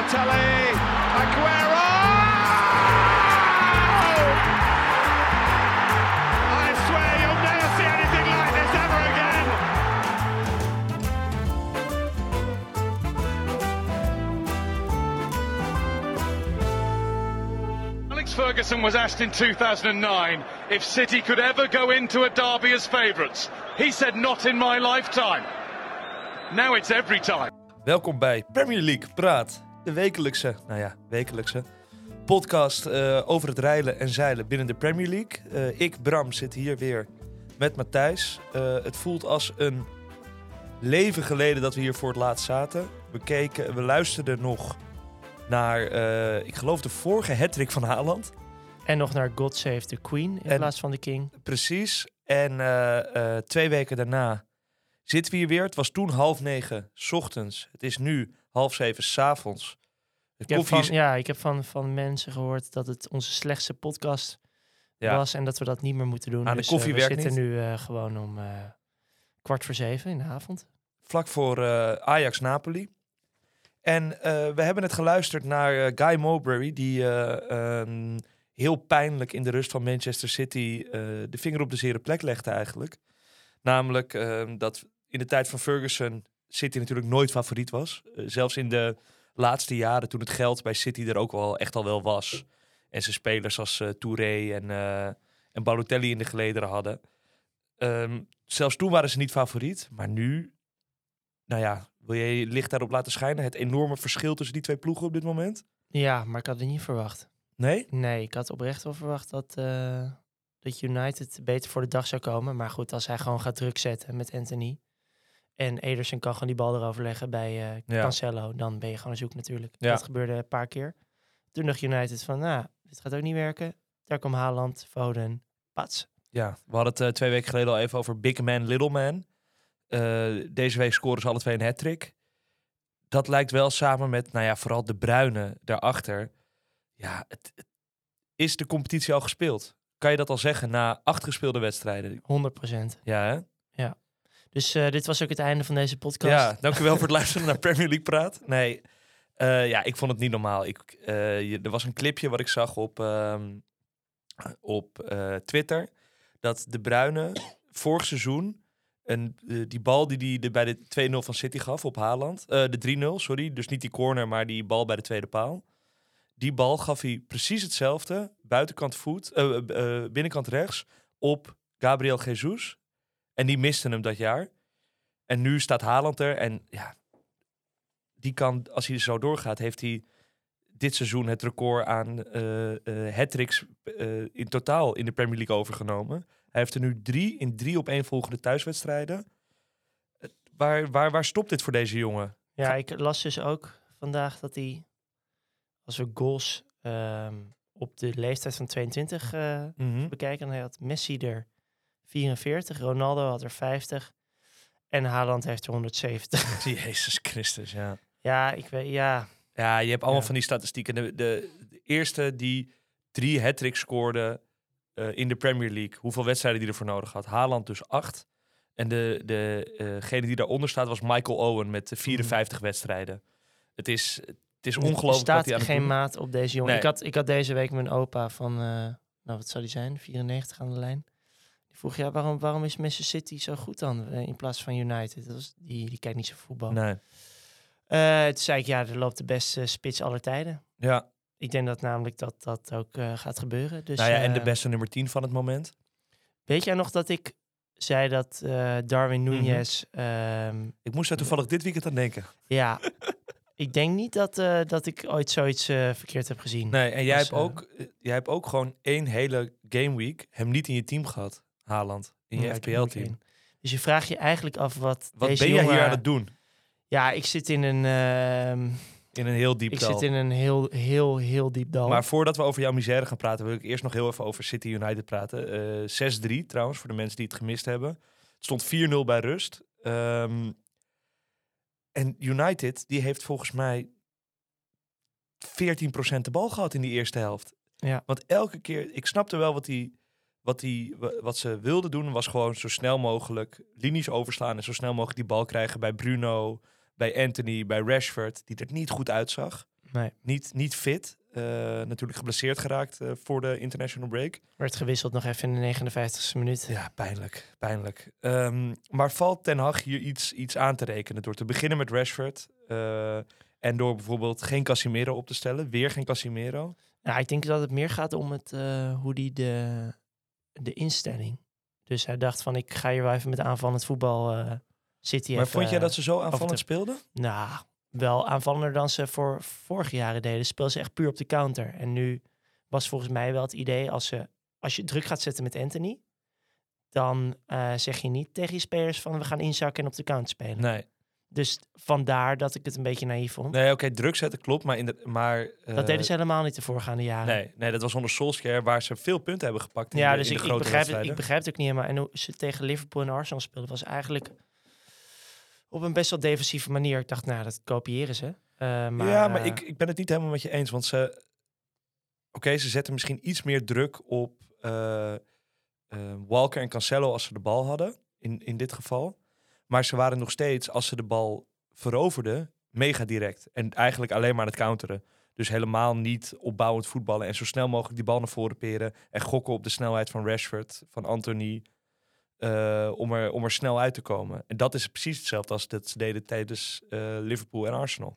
Balotelli, Aguero! I swear you'll never see anything like this ever again. Alex Ferguson was asked in 2009 if City could ever go into a derby as favourites. He said, not in my lifetime. Now it's every time. Welkom bij Premier League Praat, de wekelijkse, nou ja, wekelijkse podcast eh, over het reilen en zeilen binnen de Premier League. Eh, ik, Bram, zit hier weer met Matthijs. Eh, het voelt als een leven geleden dat we hier voor het laatst zaten. We keken, we luisterden nog naar, ik geloof de vorige hattrick van Haaland. En nog naar God Save the Queen in En- plaats van de King. Precies. En twee weken daarna zitten we hier weer. Het was toen half negen 's ochtends. Het is nu half zeven 's avonds. De Ik heb, van, ja, ik heb van, van mensen gehoord dat het onze slechtste podcast Ja. was en dat we dat niet meer moeten doen. Ah, de dus koffie eh, we werkt zitten niet. nu eh, gewoon om eh, kwart voor zeven in de avond. vlak voor eh, Ajax-Napoli. En eh, we hebben het geluisterd naar eh, Guy Mowbray, die eh, ehm, heel pijnlijk in de rust van Manchester City eh, de vinger op de zere plek legde eigenlijk. Namelijk ehm, dat in de tijd van Ferguson City natuurlijk nooit favoriet was. Eh, zelfs in de laatste jaren toen het geld bij City er ook wel echt al wel was. En ze spelers als eh, Touré en, eh, en Balotelli in de gelederen hadden. Ehm, zelfs toen waren ze niet favoriet. Maar nu, nou ja, wil je je licht daarop laten schijnen? Het enorme verschil tussen die twee ploegen op dit moment? Ja, maar ik had het niet verwacht. Nee? Nee, ik had oprecht wel verwacht dat, dat United beter voor de dag zou komen. Maar goed, als hij gewoon gaat druk zetten met Anthony. En Ederson kan gewoon die bal erover leggen bij Ja. Cancelo. Dan ben je gewoon zoek natuurlijk. Dat gebeurde een paar keer. Toen dacht United van, nou, dit gaat ook niet werken. Daar kwam Haaland, Foden, pats. Ja, we hadden het eh, twee weken geleden al even over Big Man, Little Man. Eh, deze week scoren ze alle twee een hat-trick. Dat lijkt wel samen met, nou ja, vooral de bruine daarachter. Ja, het, het- is de competitie al gespeeld? Kan je dat al zeggen na acht gespeelde wedstrijden? 100% Ja, hè? Dus eh, dit was ook het einde van deze podcast. Ja, dankjewel voor het luisteren naar Premier League Praat. Nee, eh, ja, ik vond het niet normaal. Ik, eh, er was een clipje wat ik zag op, ehm, op Twitter. Dat de Bruine vorig seizoen eh, die bal die hij de, bij de 2-0 van City gaf op Haaland. de 3-0, sorry. Dus niet die corner, maar die bal bij de tweede paal. Die bal gaf hij precies hetzelfde. Buitenkant voet, binnenkant rechts op Gabriel Jesus. En die miste hem dat jaar. En nu staat Haaland er. En ja, die kan, als hij zo doorgaat, heeft hij dit seizoen het record aan hat-tricks eh, in totaal in de Premier League overgenomen. Hij heeft er nu drie in drie op één volgende thuiswedstrijden. Waar, waar, waar stopt dit voor deze jongen? Ja, ik las dus ook vandaag dat hij, als we goals ehm, op de leeftijd van 22 eh, Mhm. bekijken, dan had Messi er 44, Ronaldo had er 50 en Haaland heeft er 170. Jezus Christus, ja. ja, ik weet, ja, Ja, je hebt allemaal Ja. van die statistieken. De, de, de eerste die drie hat scoorde eh, in de Premier League. Hoeveel wedstrijden die ervoor nodig had? Haaland dus acht. En de, de, eh, degene die daaronder staat was Michael Owen met eh, 54 wedstrijden. Het is, het is er ongelooflijk staat wat hij geen maat op deze jongen. Nee. Ik, had, ik had deze week mijn opa van, eh, nou wat zou die zijn, 94 aan de lijn. Vroeg, ja, waarom, waarom is Manchester City zo goed dan eh, in plaats van United? Dat was, die, die kijkt niet zo voetbal. Nee. Eh, toen zei ik, ja, er loopt de beste spits aller tijden. Ja, Ik denk dat namelijk dat dat ook eh, gaat gebeuren. Dus, nou ja, en de beste nummer 10 van het moment. Weet jij nog dat ik zei dat Darwin Mhm. Nunez... ehm, Ik moest daar toevallig dit weekend aan denken. ja, ik denk niet dat, dat ik ooit zoiets verkeerd heb gezien. Nee, en jij, Dus, hebt ook, jij hebt ook gewoon één hele gameweek hem niet in je team gehad, Haaland. In je ik FPL-team. Dus je vraagt je eigenlijk af wat, Wat deze ben jij hier aan het doen? Ja, ik zit in een, ehm, In een heel diep ik dal. zit in een heel, heel, heel diep dal. Maar voordat we over jouw misère gaan praten, wil ik eerst nog heel even over City United praten. Eh 6-3 trouwens, voor de mensen die het gemist hebben. Het stond 4-0 bij rust. Ehm, en United, die heeft volgens mij 14% de bal gehad in die eerste helft. Ja. Want elke keer, ik snapte wel wat, die, wat, die, wa- wat ze wilden doen, was gewoon zo snel mogelijk linies overslaan en zo snel mogelijk die bal krijgen bij Bruno, bij Anthony, bij Rashford, die er niet goed uitzag. Nee. Niet, niet fit. Eh, natuurlijk geblesseerd geraakt eh, voor de international break. Werd gewisseld nog even in de 59ste minuut. Ja, pijnlijk. Pijnlijk. Ehm, maar valt Ten Hag hier iets, iets aan te rekenen door te beginnen met Rashford eh, en door bijvoorbeeld geen Casimiro op te stellen? Weer geen Casimiro? Nou, ik denk dat het meer gaat om het, hoe die de, de instelling. Dus hij dacht van, ik ga hier wel even met aanvallend voetbal eh City maar even, vond jij dat eh, ze zo aanvallend te- speelden? Nou, wel aanvallender dan ze voor vorige jaren deden. Speelden ze echt puur op de counter. En nu was volgens mij wel het idee, als, ze, als je druk gaat zetten met Anthony... dan eh, zeg je niet tegen je spelers van, we gaan inzakken en op de counter spelen. Nee. Dus vandaar dat ik het een beetje naïef vond. Nee, oké, druk zetten klopt, maar... In de, maar eh, dat deden ze helemaal niet de voorgaande jaren. Nee, nee, dat was onder Solskjaer waar ze veel punten hebben gepakt in Ja, de, dus in de ik, ik, begrijp het, ik begrijp het ook niet helemaal. En hoe ze tegen Liverpool en Arsenal speelden, was eigenlijk op een best wel defensieve manier. Ik dacht, nou, dat kopiëren ze. Eh, maar, ja, maar eh, ik, ik ben het niet helemaal met je eens. Want ze. Oké, ze zetten misschien iets meer druk op Walker en Cancelo als ze de bal hadden. In, in dit geval. Maar ze waren nog steeds, als ze de bal veroverden, mega direct. En eigenlijk alleen maar aan het counteren. Dus helemaal niet opbouwend voetballen. En zo snel mogelijk die bal naar voren peren. En gokken op de snelheid van Rashford, van Anthony. eh, om, er, om er snel uit te komen. En dat is precies hetzelfde als dat ze deden tijdens eh, Liverpool en Arsenal.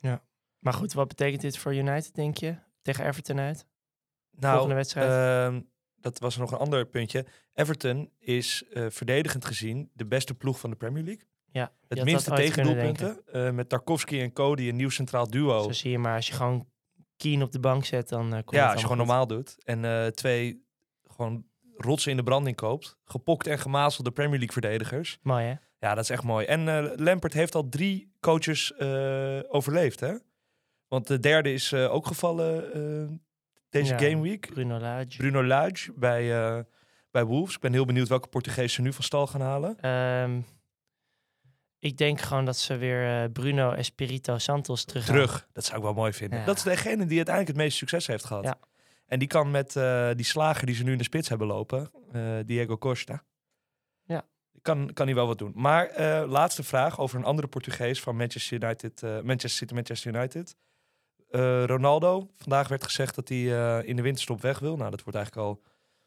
maar goed, wat betekent dit voor United, denk je? Tegen Everton uit? Nou, Volgende wedstrijd. ehm, dat was nog een ander puntje. Everton is eh, verdedigend gezien de beste ploeg van de Premier League. Ja, Het minste tegendoelpunten. eh, met Tarkovsky en Cody, een nieuw centraal duo. Zo zie je maar, als je gewoon Keen op de bank zet, dan eh komt ja, als je gewoon normaal doet. En eh, twee gewoon rotsen in de branding koopt. Gepokt en gemazelde Premier League verdedigers. Mooi, hè? Ja, dat is echt mooi. En Lampert heeft al drie coaches overleefd, hè? Want de derde is ook gevallen deze Ja, game week. Bruno Lage. Bruno Lage bij, bij Wolves. Ik ben heel benieuwd welke Portugees ze nu van stal gaan halen. Ehm, ik denk gewoon dat ze weer eh, Bruno Espirito Santos terug Terug. Dat zou ik wel mooi vinden. Ja. Dat is degene die uiteindelijk het meeste succes heeft gehad. Ja. En die kan met eh, die slager die ze nu in de spits hebben lopen, eh, Diego Costa. Ja. Kan, kan hij wel wat doen. Maar laatste vraag over een andere Portugees van Manchester United, Manchester City, Manchester United. Ronaldo. Vandaag werd gezegd dat hij in de winterstop weg wil. Nou, dat wordt eigenlijk al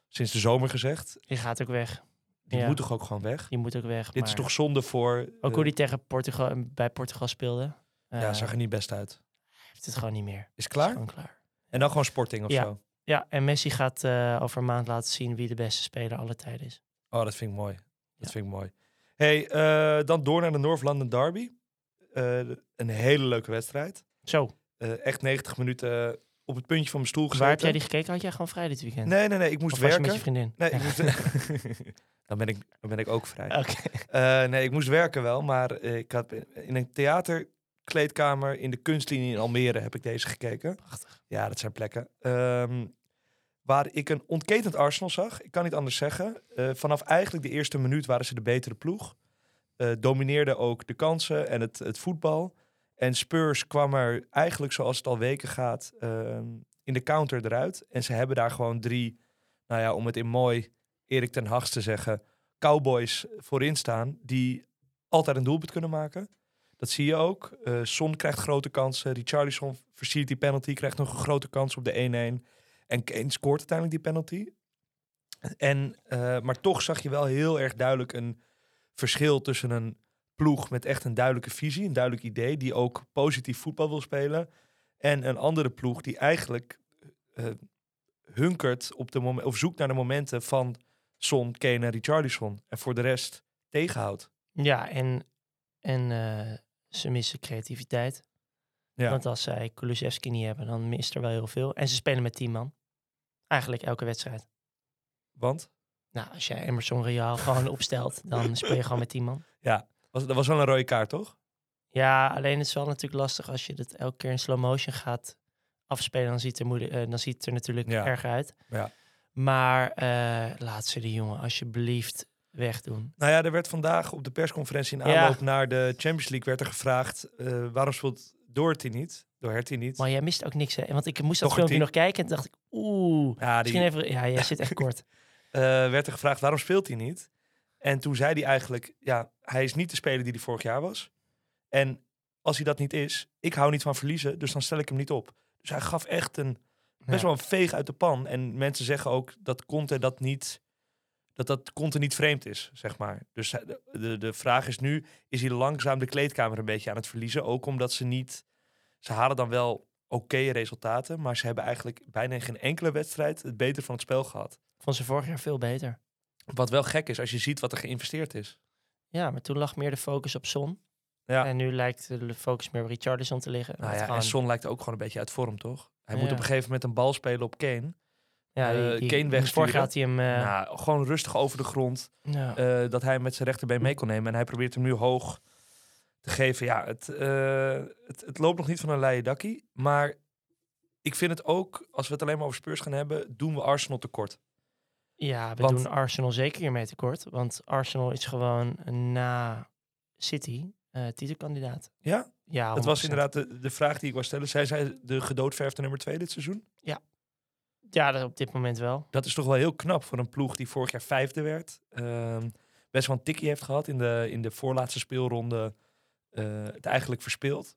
sinds de zomer gezegd. Die gaat ook weg. Die Ja. moet toch ook gewoon weg? Die moet ook weg. Dit is toch zonde voor... Ook hoe die tegen Portugal, bij Portugal speelde. ja, eh, zag er niet best uit. heeft het gewoon niet meer. Is klaar? gewoon klaar. En dan gewoon sporting of Ja. zo? Ja, en Messi gaat eh, over een maand laten zien wie de beste speler aller tijden is. Oh, dat vind ik mooi. Dat Ja. vind ik mooi. Hey, eh, dan door naar de North London Derby. Een hele leuke wedstrijd. Zo, echt 90 minuten op het puntje van mijn stoel gezeten. waar heb jij die gekeken? Had jij gewoon vrij dit weekend? Nee, nee, nee. Ik moest of werken. met je vriendin? Nee, ik moest... dan, ben ik, dan ben ik ook vrij. Oké. Eh, nee, ik moest werken wel, maar eh, ik had in een theaterkleedkamer in de kunstlinie in Almere heb ik deze gekeken. Prachtig. Ja, dat zijn plekken. Ehm, waar ik een ontketend Arsenal zag. Ik kan niet anders zeggen. Eh, vanaf eigenlijk de eerste minuut waren ze de betere ploeg. Domineerden ook de kansen en het, het voetbal. En Spurs kwam er eigenlijk zoals het al weken gaat ehm, in de counter eruit. En ze hebben daar gewoon drie, nou ja, om het in mooi Erik ten Hag te zeggen, cowboys voorin staan die altijd een doelpunt kunnen maken. Dat zie je ook. Eh Son krijgt grote kansen. Richarlison versiert die penalty, krijgt nog een grote kans op de 1-1. En Kane scoort uiteindelijk die penalty. En, eh, maar toch zag je wel heel erg duidelijk een verschil tussen een ploeg met echt een duidelijke visie, een duidelijk idee, die ook positief voetbal wil spelen. En een andere ploeg die eigenlijk eh, hunkert op de moment, of zoekt naar de momenten van Son, Kane en Richarlison. En voor de rest tegenhoudt. Ja, en, en eh, ze missen creativiteit. Ja. Want als zij Kulusevski niet hebben, dan mist er wel heel veel. En ze spelen met 10 man. Eigenlijk elke wedstrijd. Want Nou, als jij Emerson Real gewoon opstelt, dan speel je gewoon met 10 man. Was, dat was wel een rode kaart, toch? Ja, alleen het is wel natuurlijk lastig als je het elke keer in slow motion gaat afspelen. Dan ziet het er, moeilijk, eh, dan ziet het er natuurlijk Ja. erg uit. Ja. Maar eh, laat ze die jongen alsjeblieft wegdoen. Nou ja, er werd vandaag op de persconferentie in Ja. aanloop naar de Champions League werd er gevraagd eh, waarom speelt Doherty niet? Doherty niet. Maar jij mist ook niks, hè? Want ik moest dat filmpje nog kijken en dacht ik, oeh. ja, die, Misschien even, ja, jij zit echt kort. werd er gevraagd waarom speelt hij niet? En toen zei hij eigenlijk, ja, hij is niet de speler die hij vorig jaar was. En als hij dat niet is, ik hou niet van verliezen, dus dan stel ik hem niet op. Dus hij gaf echt een best wel een veeg uit de pan. En mensen zeggen ook dat Conte dat niet, dat dat Conte niet vreemd is, zeg maar. Dus de, de, de vraag is nu, is hij langzaam de kleedkamer een beetje aan het verliezen? Ook omdat ze niet, ze halen dan wel oké resultaten, maar ze hebben eigenlijk bijna geen enkele wedstrijd het beter van het spel gehad. Vond ze vorig jaar veel beter. Wat wel gek is als je ziet wat er geïnvesteerd is. Ja, maar toen lag meer de focus op Son. Ja. En nu lijkt de focus meer op Richarlison te liggen. Nou ja, gewoon- en Son lijkt ook gewoon een beetje uit vorm, toch? Hij moet op een gegeven moment een bal spelen op Kane. ja, die, eh, die, Kane die- wegsturen. Vorig jaar had hij hem... eh, nou, gewoon rustig over de grond. ja. eh, dat hij hem met zijn rechterbeen mee kon nemen. En hij probeert hem nu hoog te geven. Ja, het, het, het loopt nog niet van een leien dakkie. Maar ik vind het ook, als we het alleen maar over Spurs gaan hebben, doen we Arsenal tekort. Ja, we Want- doen Arsenal zeker hiermee tekort. Want Arsenal is gewoon na City eh titelkandidaat. Ja, Ja, dat was 100%. inderdaad de, de vraag die ik wou stellen. Zij zij de gedoodverfde nummer twee dit seizoen? Ja, dat op dit moment wel. Dat is toch wel heel knap voor een ploeg die vorig jaar vijfde werd. Ehm, best wel een tikkie heeft gehad in de, in de voorlaatste speelronde. eh, het eigenlijk verspeeld.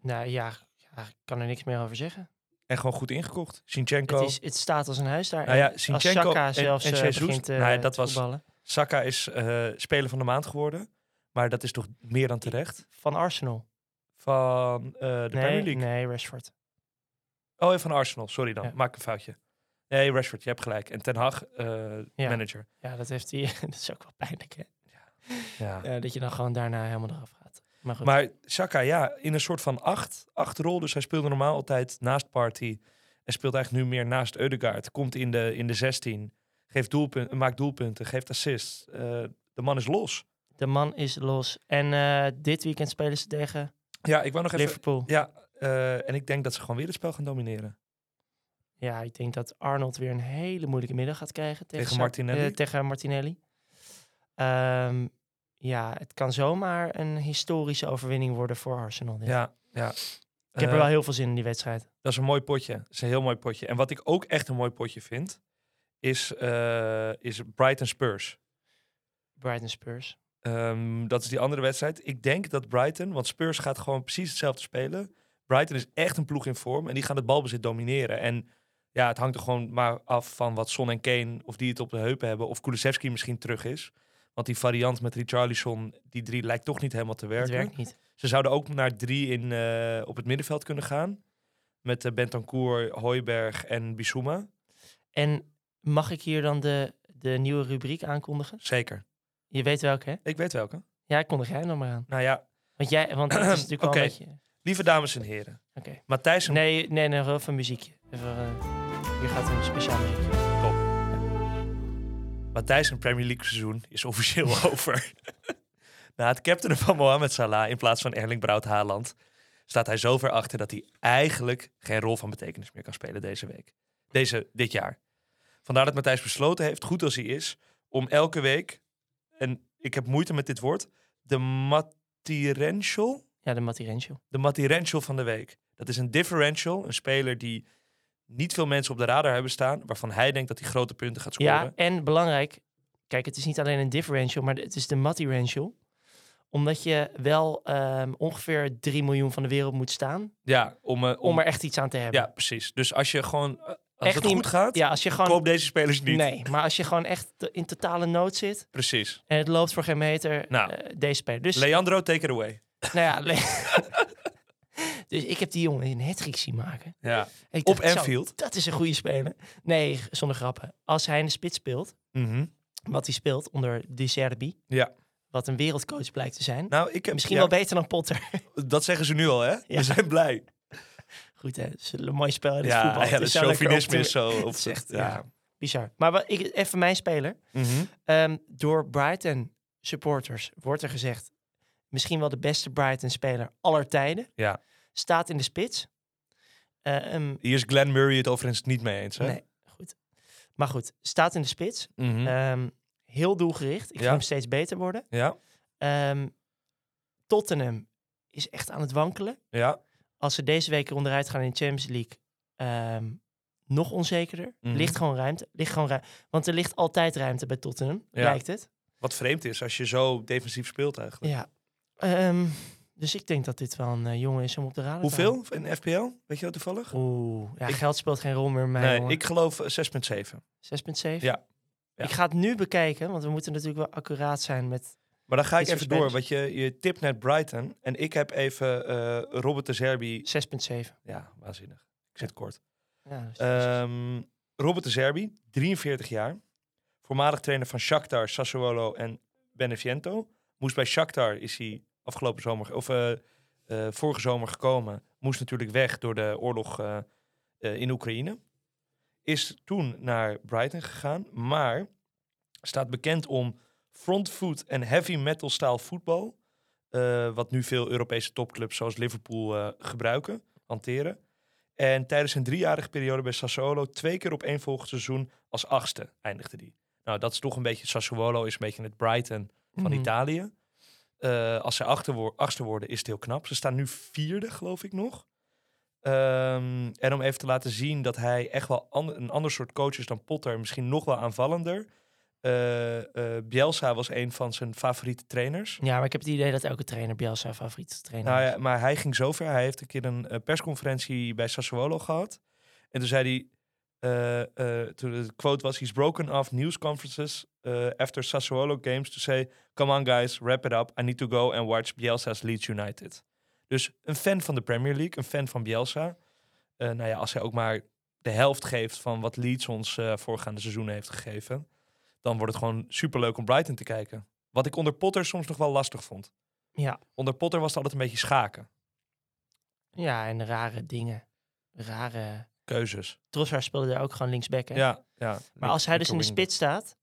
Nou ja, ja, ik kan er niks meer over zeggen. En gewoon goed ingekocht. Sinchenko. Het, is, het staat als een huis daar. Nou ja, als Saka en- zelfs en eh, begint eh, nou ja, dat was- voetballen. Saka is eh, speler van de maand geworden. Maar dat is toch meer dan terecht. Van Arsenal. Van de nee, Premier League. nee, Rashford. Oh, en van Arsenal. Sorry dan. Ja. Maak een foutje. Nee, Rashford, je hebt gelijk. En Ten Hag, Ja. manager. Ja, dat heeft hij. dat is ook wel pijnlijk, hè? Ja. Ja, dat je dan gewoon daarna helemaal eraf gaat. Maar. Maar Saka, ja, in een soort van acht, acht rol. Dus hij speelde normaal altijd naast Party. En speelt eigenlijk nu meer naast Eudegaard. Komt in de, in de 16. Geeft doelpunten, maakt doelpunten, geeft assists. Eh, de man is los. de man is los. En eh, dit weekend spelen ze tegen Ja, ik wou nog even... Liverpool. Ja, eh, en ik denk dat ze gewoon weer het spel gaan domineren. Ja, ik denk dat Arnold weer een hele moeilijke middag gaat krijgen tegen, Tegen Martinelli? tegen Martinelli. Ehm, ja, het kan zomaar een historische overwinning worden voor Arsenal. dit. Ja, ja. Ik heb er Eh, wel heel veel zin in die wedstrijd. Dat is een mooi potje. Dat is een heel mooi potje. En wat ik ook echt een mooi potje vind, is, eh, is Brighton Spurs. Brighton Spurs. Ehm, dat is die andere wedstrijd. Ik denk dat Brighton, want Spurs gaat gewoon precies hetzelfde spelen. Brighton is echt een ploeg in vorm en die gaan het balbezit domineren. En ja, het hangt er gewoon maar af van wat Son en Kane, of die het op de heupen hebben, of Kulusevski misschien terug is. Want die variant met Richarlison, die drie lijkt toch niet helemaal te Het werken. werkt niet. Ze zouden ook naar drie in, eh, op het middenveld kunnen gaan. Met uh, Bentancur, Hooiberg en Bissouma. En mag ik hier dan de, de nieuwe rubriek aankondigen? Zeker. Je weet welke, hè? Ik weet welke. Ja, kondig jij nog maar aan. Nou ja, Want jij, want het is natuurlijk wel Oké. een beetje... lieve dames en heren. Oké. Matthijs en Nee, nee, nee, even een muziekje. Even, eh, hier gaat een speciaal muziekje. Matthijs en Premier League seizoen is officieel over. Na het captainen van Mohamed Salah in plaats van Erling Braut Haaland... staat hij zo ver achter dat hij eigenlijk geen rol van betekenis meer kan spelen deze week. Deze, dit jaar. Vandaar dat Matthijs besloten heeft, goed als hij is, om elke week... en ik heb moeite met dit woord... de Matirential, Ja, de Matirentje. de Matirential van de week. Dat is een differential, een speler die niet veel mensen op de radar hebben staan... waarvan hij denkt dat hij grote punten gaat scoren. Ja, en belangrijk, kijk, het is niet alleen een differential, maar het is de Matirential. Omdat je wel ehm, ongeveer 3 miljoen van de wereld moet staan Ja, om, eh, om er echt iets aan te hebben. Ja, precies. Dus als je gewoon, eh, als Echt het niet- goed gaat, Ja, als je gewoon... koop deze spelers niet. Nee, maar als je gewoon echt in totale nood zit Precies. en het loopt voor geen meter, Nou. eh, deze speler. Dus, Leandro, take it away. nou ja, le- dus ik heb die jongen een hat zien maken. Ja. En Op dacht, zo, Anfield. dat is een goede speler. Nee, zonder grappen. Als hij in de spits speelt, Mhm. wat hij speelt onder De Zerbi, Ja. wat een wereldcoach blijkt te zijn. Nou, ik heb... Misschien ja, wel beter dan Potter. Dat zeggen ze nu al, hè? Ja. We zijn blij. Goed, hè? Het is een mooi spel. in het Ja, voetbal. ja, Het is chauvinisme op is zo... Is echt, ja. ja. Bizar. Maar wat, ik, even mijn speler. Mhm. Ehm, door Brighton supporters wordt er gezegd... misschien wel de beste Brighton-speler aller tijden. Ja. Staat in de spits. Eh, ehm, Hier is Glenn Murray het overigens niet mee eens, hè? nee, goed. Maar goed, staat in de spits. Mhm. Ehm, heel doelgericht. Ik Ja. vind hem steeds beter worden. ja, Ehm, Tottenham is echt aan het wankelen. ja. Als ze deze week er onderuit gaan in de Champions League, nog onzekerder. Mhm. Ligt gewoon ruimte. Ligt gewoon ruimte. Want er ligt altijd ruimte bij Tottenham, Ja. lijkt het. Wat vreemd is als je zo defensief speelt eigenlijk. Ja. Ehm, Dus ik denk dat dit wel een eh, jongen is om op de radar te Hoeveel in FPL? Weet je dat toevallig? Oeh, ja, Ik- geld speelt geen rol meer mij, nee, jongen. ik geloof eh, 6,7. 6,7? Ja. Ja. Ik ga het nu bekijken, want we moeten natuurlijk wel accuraat zijn met... Maar dan ga ik even door, want je, je tipt net Brighton. En ik heb even eh, Robert de Zerbi. 6,7. Ja, waanzinnig. Ik zit kort. Ja, Ehm, Robert de Zerbi, 43 jaar. Voormalig trainer van Shakhtar, Sassuolo en Beneviento. Moest bij Shakhtar, is hij afgelopen zomer, of eh, eh, vorige zomer gekomen. Moest natuurlijk weg door de oorlog eh, in Oekraïne. Is toen naar Brighton gegaan, maar staat bekend om frontfoot en heavy metal style voetbal. wat nu veel Europese topclubs zoals Liverpool gebruiken, hanteren. En tijdens een driejarige periode bij Sassuolo twee keer op één volgend seizoen als achtste eindigde die. Nou, dat is toch een beetje, Sassuolo is een beetje het Brighton van Mhm. Italië. Eh, als ze achter wo- achtste worden, is het heel knap. Ze staan nu vierde, geloof ik nog. Ehm, en om even te laten zien dat hij echt wel an- een ander soort coach is dan Potter, misschien nog wel aanvallender. Eh, Bielsa was een van zijn favoriete trainers. Ja, maar ik heb het idee dat elke trainer Bielsa favoriete trainer Nou is. ja, maar hij ging zover. Hij heeft een keer een persconferentie bij Sassuolo gehad. En toen zei hij, eh, eh, toen de quote was, he's broken off news conferences eh, after Sassuolo games to say, come on guys, wrap it up. I need to go and watch Bielsa's Leeds United. Dus een fan van de Premier League, een fan van Bielsa. Nou ja, als hij ook maar de helft geeft van wat Leeds ons voorgaande seizoen heeft gegeven, dan wordt het gewoon superleuk om Brighton te kijken. Wat ik onder Potter soms nog wel lastig vond. Ja. Onder Potter was het altijd een beetje schaken. ja, en rare dingen. Rare... Keuzes. Trossard speelde daar ook gewoon linksback, hè? Ja, ja. Maar als hij dus in de spits staat,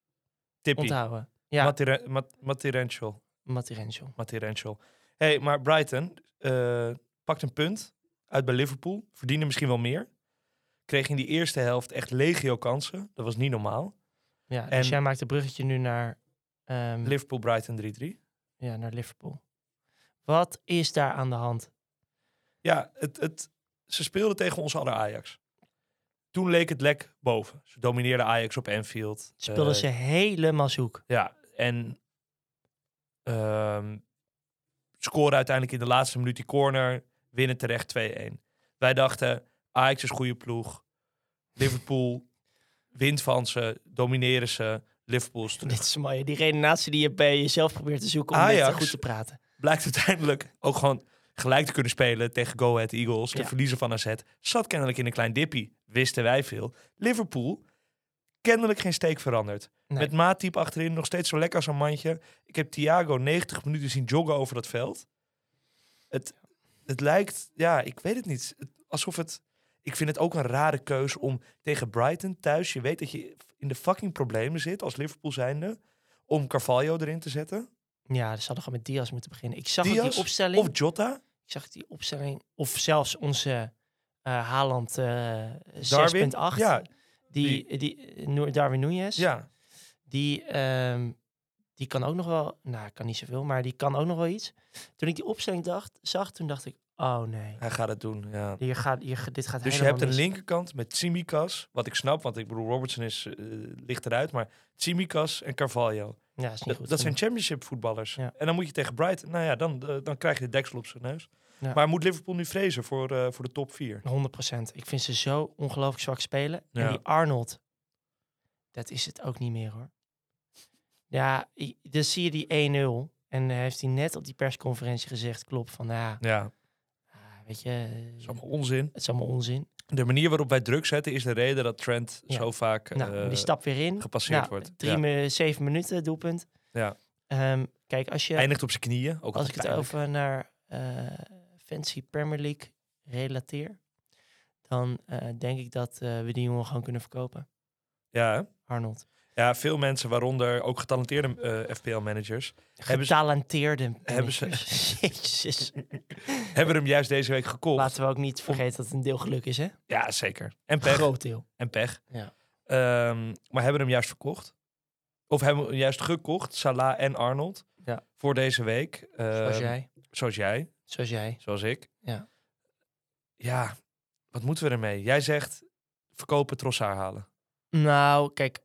Tippie. onthouden. Ja, Matire- Mat- Matirential. Matirential. Matirential. hey, maar Brighton eh, pakt een punt uit bij Liverpool. Verdiende misschien wel meer. Kreeg in die eerste helft echt legio kansen. Dat was niet normaal. Ja, En- dus jij maakt een bruggetje nu naar, ehm, Liverpool-Brighton 3-3. ja, naar Liverpool. Wat is daar aan de hand? Ja, het, het, ze speelden tegen ons aller Ajax. Toen leek het lek boven. Ze domineerden Ajax op Anfield. Speelden Eh, ze helemaal zoek. Ja, en ehm scoren uiteindelijk in de laatste minuut die corner, winnen terecht 2-1. Wij dachten, Ajax is goede ploeg. Liverpool wint van ze, domineren ze. Liverpool is terug. Dit is mooi. Die redenatie die je bij jezelf probeert te zoeken om eh, Ajax. goed te praten. Blijkt uiteindelijk ook gewoon gelijk te kunnen spelen tegen Go Ahead Eagles. De Ja. verliezer van AZ. Zat kennelijk in een klein dippie. Wisten wij veel. Liverpool, kennelijk geen steek veranderd. Nee. Met Matip achterin nog steeds zo lekker als een mandje. Ik heb Thiago 90 minuten zien joggen over dat veld. Het, het lijkt, ja, ik weet het niet. Het- alsof het. Ik vind het ook een rare keus om tegen Brighton thuis. Je weet dat je in de fucking problemen zit als Liverpool zijnde. Om Carvalho erin te zetten. Ja, ze hadden gewoon met Diaz moeten beginnen. Ik zag Diaz die opstelling. Of Jota. Ik zag die opstelling. Of zelfs onze eh Haaland eh Darwin. 6.8. Ja, Die, die, eh, Noor- Darwin Núñez. ja. Die, ehm, die kan ook nog wel... Nou, kan niet zoveel, maar die kan ook nog wel iets. Toen ik die opstelling dacht, zag, toen dacht ik... Oh nee, Hij gaat het doen, ja. hier gaat, hier, dit gaat Dus je hebt een mis. linkerkant met Tsimikas, wat ik snap, want ik bedoel, Robertson is, eh, ligt eruit, maar Tsimikas en Carvalho. Ja, is niet Dat, goed dat zijn championship voetballers. Ja. En dan moet je tegen Brighton, nou ja, dan, eh, dan krijg je de deksel op zijn neus. Ja. Maar moet Liverpool nu vrezen voor, eh, voor de top 4? 100%. Ik vind ze zo ongelooflijk zwak spelen. En die Arnold, dat is het ook niet meer hoor. Ja, dan zie je die 1-0. En heeft hij net op die persconferentie gezegd, klopt, van ja, Ja, ah, weet je, dat is allemaal onzin. het is allemaal onzin. De manier waarop wij druk zetten is de reden dat Trent Ja. zo vaak nou, eh, die stap weer in. gepasseerd Nou, wordt. Drie, Ja. zeven minuten doelpunt. Ja. Ehm, kijk, als je, eindigt op zijn knieën. Ook als ik het pijnlijk. over naar eh, Fancy Premier League relateer, dan eh, denk ik dat we die jongen gewoon kunnen verkopen. Ja, hè? Arnold. Ja, veel mensen, waaronder ook getalenteerde eh, FPL-managers, Hebben ze- Getalenteerde hebben ze-. Jezus. hebben hem juist deze week gekocht. Laten we ook niet vergeten dat het een deel geluk is, hè? Ja, zeker. En pech. Groot deel. En pech. Ja. Ehm, maar hebben hem juist verkocht. Of hebben hem juist gekocht, Salah en Arnold. Ja. Voor deze week. Zoals Ehm, jij. Zoals jij, Zoals jij. zoals ik. Ja. Ja, wat moeten we ermee? Jij zegt verkopen, Trossard halen. Nou, kijk.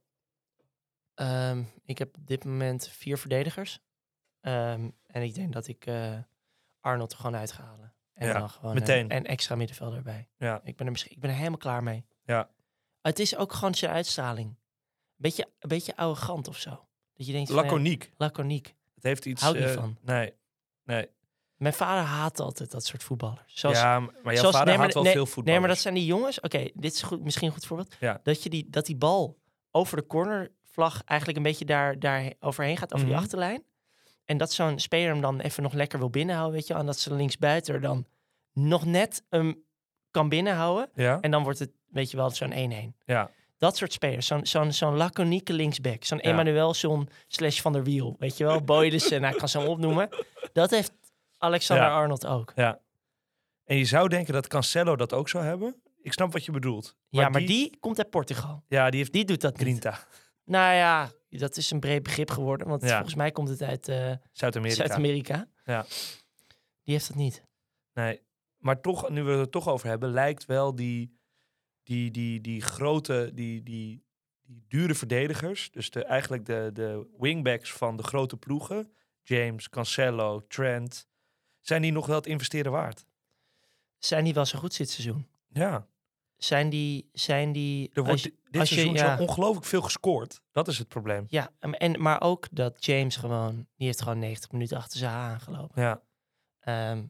Ehm, ik heb op dit moment vier verdedigers. Ehm, en ik denk dat ik eh, Arnold er gewoon uithalen. En Ja, dan gewoon meteen. Een, een extra middenvelder erbij. Ja. Ik ben, er, misschien- ik ben er helemaal klaar mee. Ja. Het is ook gewoon zijn uitstraling. Beetje, een beetje arrogant of zo. Dat je denkt, van, ja, Laconiek. laconiek. Het heeft iets... Hou ik niet eh, van. Nee. Nee. Mijn vader haat altijd dat soort voetballers. Zoals, ja, maar jouw zoals- vader nee, maar- haat wel nee, veel voetbal. Nee, maar dat zijn die jongens. Oké, dit is goed, misschien een goed voorbeeld. Ja. Dat, je die, dat die bal over de cornervlag eigenlijk een beetje daar, daar overheen gaat, over Mhm. die achterlijn. En dat zo'n speler hem dan even nog lekker wil binnenhouden, weet je. En dat ze linksbuiten dan nog net hem kan binnenhouden. Ja? En dan wordt het, weet je wel, zo'n 1-1. Ja. Dat soort spelers. Zo'n zo'n zo'n laconieke linksback. Zo'n Ja. Emmanuelson slash Van der Wiel. Weet je wel, Boylissen, nou, ik kan ze hem opnoemen. Dat heeft Alexander Ja. Arnold ook. Ja. En je zou denken dat Cancelo dat ook zou hebben. Ik snap wat je bedoelt. ja, maar die, komt uit Portugal. Ja, die heeft Die doet dat niet. Nou ja, dat is een breed begrip geworden. Want Ja. volgens mij komt het uit eh, Zuid-Amerika. Zuid-Amerika. Ja. Die heeft dat niet. Nee. Maar toch, nu we het er toch over hebben, lijkt wel die, die, die, die grote, die, die, die dure verdedigers. Dus de, eigenlijk de, de wingbacks van de grote ploegen. James, Cancelo, Trent. Zijn die nog wel het investeren waard? Zijn die wel zo goed dit seizoen? Ja. Zijn die... Zijn die Er wordt je- di- dit als je- seizoen ja. zo ongelooflijk veel gescoord. Dat is het probleem. ja, en, maar ook dat James gewoon... Die heeft gewoon 90 minuten achter zijn haar aangelopen. Ja. Ehm,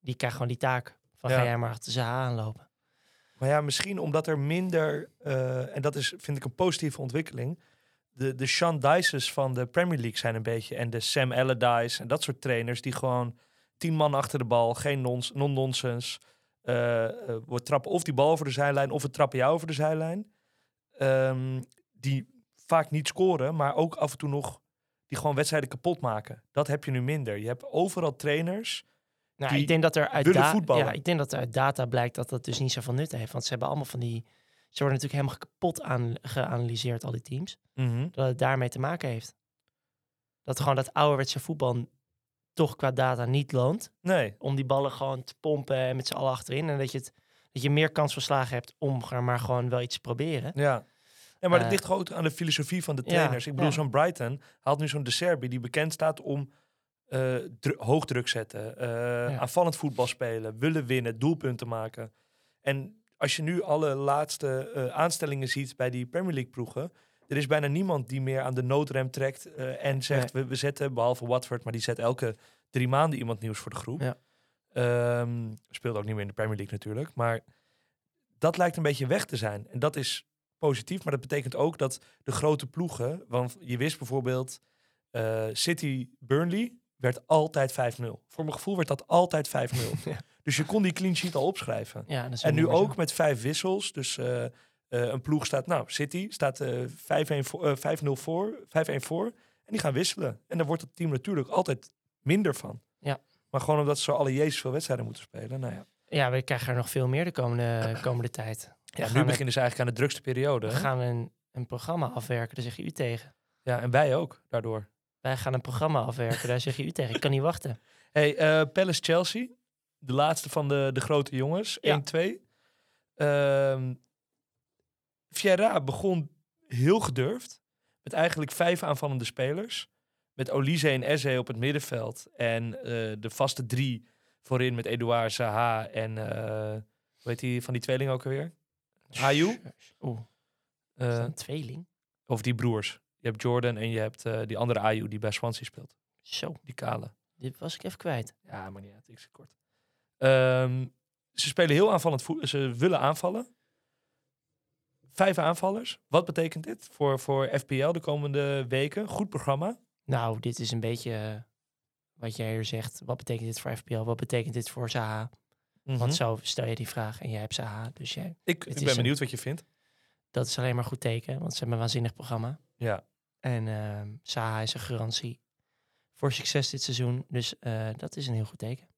die krijgt gewoon die taak van Ja. ga jij maar achter zijn haar aanlopen. Maar ja, misschien omdat er minder, eh, en dat is vind ik een positieve ontwikkeling. De, de Sean Dices van de Premier League zijn een beetje, en de Sam Allardyce en dat soort trainers die gewoon tien man achter de bal, geen nons- non-nonsense. Eh eh, we trappen of die bal over de zijlijn of we trappen jou over de zijlijn. Ehm, die vaak niet scoren, maar ook af en toe nog die gewoon wedstrijden kapot maken. Dat heb je nu minder. Je hebt overal trainers. Nou, Die ik denk dat er uit. Ja, ik denk dat er uit data blijkt dat dat dus niet zoveel nut heeft. Want ze hebben allemaal van die... Ze worden natuurlijk helemaal kapot aan, geanalyseerd, al die teams. Dat het daarmee te maken heeft. Dat gewoon dat ouderwetse voetbal toch qua data niet loont. Nee, Om die ballen gewoon te pompen en met z'n allen achterin. En dat je, het, dat je meer kans van slagen hebt om maar gewoon wel iets te proberen. Ja. Ja, maar dat Eh, ligt gewoon ook aan de filosofie van de ja, trainers. ik bedoel, ja. zo'n Brighton haalt nu zo'n De Serbi die bekend staat om eh dru- hoogdruk zetten, eh, aanvallend voetbal spelen, willen winnen, doelpunten maken. En als je nu alle laatste aanstellingen ziet bij die Premier League ploegen, er is bijna niemand die meer aan de noodrem trekt eh, en zegt we, we zetten, behalve Watford, maar die zet elke drie maanden iemand nieuws voor de groep. Ja. Ehm, speelt ook niet meer in de Premier League natuurlijk, maar dat lijkt een beetje weg te zijn. En dat is positief, maar dat betekent ook dat de grote ploegen, want je wist bijvoorbeeld eh, City Burnley werd altijd 5-0. Voor mijn gevoel werd dat altijd 5-0. Ja. Dus je kon die clean sheet al opschrijven. Ja, En nu ook met vijf wissels. Dus eh, een ploeg staat, nou, City staat eh 5-1 voor, eh, 5-0 voor, 5-1 voor. En die gaan wisselen. En daar wordt het team natuurlijk altijd minder van. Ja. Maar gewoon omdat ze alle Jezus veel wedstrijden moeten spelen. Nou ja. Ja, we krijgen er nog veel meer de komende, komende tijd. Ja, nu beginnen ze eigenlijk aan de drukste periode. we gaan een, een programma afwerken, daar zeg je u tegen. Ja, en wij ook daardoor. Wij gaan een programma afwerken, daar zeg je u tegen. Ik kan niet wachten. Hey, eh Palace Chelsea. De laatste van de, de grote jongens. Ja. 1-2. Ehm Vieira begon heel gedurfd. Met eigenlijk vijf aanvallende spelers. Met Olise en Eze op het middenveld. En eh, de vaste drie voorin met Edouard, Zaha en... eh hoe heet die van die tweeling ook alweer? Ayew? Oeh, Eh, een tweeling? of die broers. Je hebt Jordan en je hebt die andere Ayew die bij Swansea speelt. Zo, Die kale. dit was ik even kwijt. Ja, maar niet uit. Ik zit kort. Ehm, ze spelen heel aanvallend voet. Ze willen aanvallen. Vijf aanvallers. Wat betekent dit voor, voor FPL de komende weken? Goed programma. Nou, dit is een beetje eh, wat jij hier zegt. Wat betekent dit voor FPL? Wat betekent dit voor Zaha? Mhm. Want zo stel je die vraag en jij hebt Zaha. Dus jij, ik, ik ben een- benieuwd wat je vindt. dat is alleen maar goed teken, want ze hebben een waanzinnig programma. Ja. En ehm Zaha is een garantie voor succes dit seizoen. Dus eh, dat is een heel goed teken.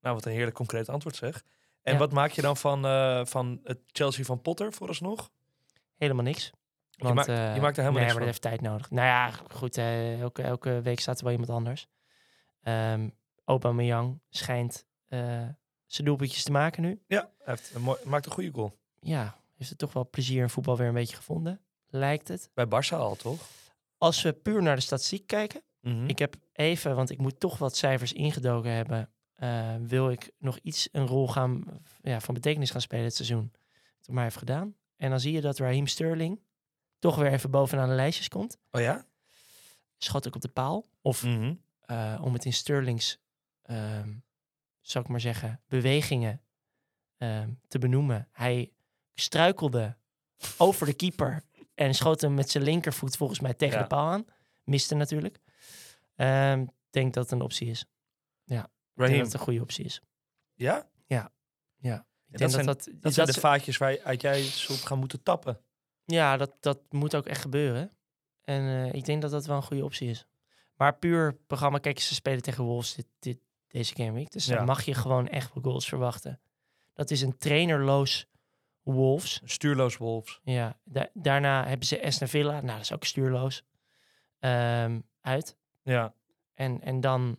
Nou, wat een heerlijk concreet antwoord zeg. En Ja. wat maak je dan van, eh, van het Chelsea van Potter vooralsnog? Helemaal niks. Je Want, maakt- je eh, maakt er helemaal nee, niks maar van. dat heeft tijd nodig. Nou ja, goed. eh, elke, elke week staat er wel iemand anders. Ehm Aubameyang schijnt zijn doelpuntjes te maken nu. Ja, hij heeft een mooi, maakt een goede goal. Ja, heeft het toch wel plezier in voetbal weer een beetje gevonden. Lijkt het. Bij Barça al, toch? Als we puur naar de statistiek kijken. Mhm. Ik heb even, want ik moet toch wat cijfers ingedoken hebben eh, wil ik nog iets een rol gaan, ja, van betekenis gaan spelen dit seizoen. Dat maar heeft gedaan. En dan zie je dat Raheem Sterling toch weer even bovenaan de lijstjes komt. Oh ja? Schot ik op de paal. Of Mhm. eh, om het in Sterlings, ehm zou ik maar zeggen, bewegingen ehm, te benoemen. Hij struikelde over de keeper en schoot hem met zijn linkervoet volgens mij tegen Ja. de paal aan. Miste natuurlijk. Ehm, Ik denk dat het een optie is. Denk Raheem. dat het een goede optie is. Ja? Ik denk dat zijn- dat, Dat zijn de ze- vaatjes waaruit jij zult gaan moeten tappen. Ja, dat, dat moet ook echt gebeuren. En eh, ik denk dat dat wel een goede optie is. Maar puur programma, kijk, ze spelen tegen Wolves dit, dit, deze game week. Dus Ja. dan mag je gewoon echt goals verwachten. Dat is een trainerloos Wolves. Stuurloos Wolves. Ja, da- daarna hebben ze Aston Villa. Nou, dat is ook stuurloos. Ehm, uit. Ja. En, en dan,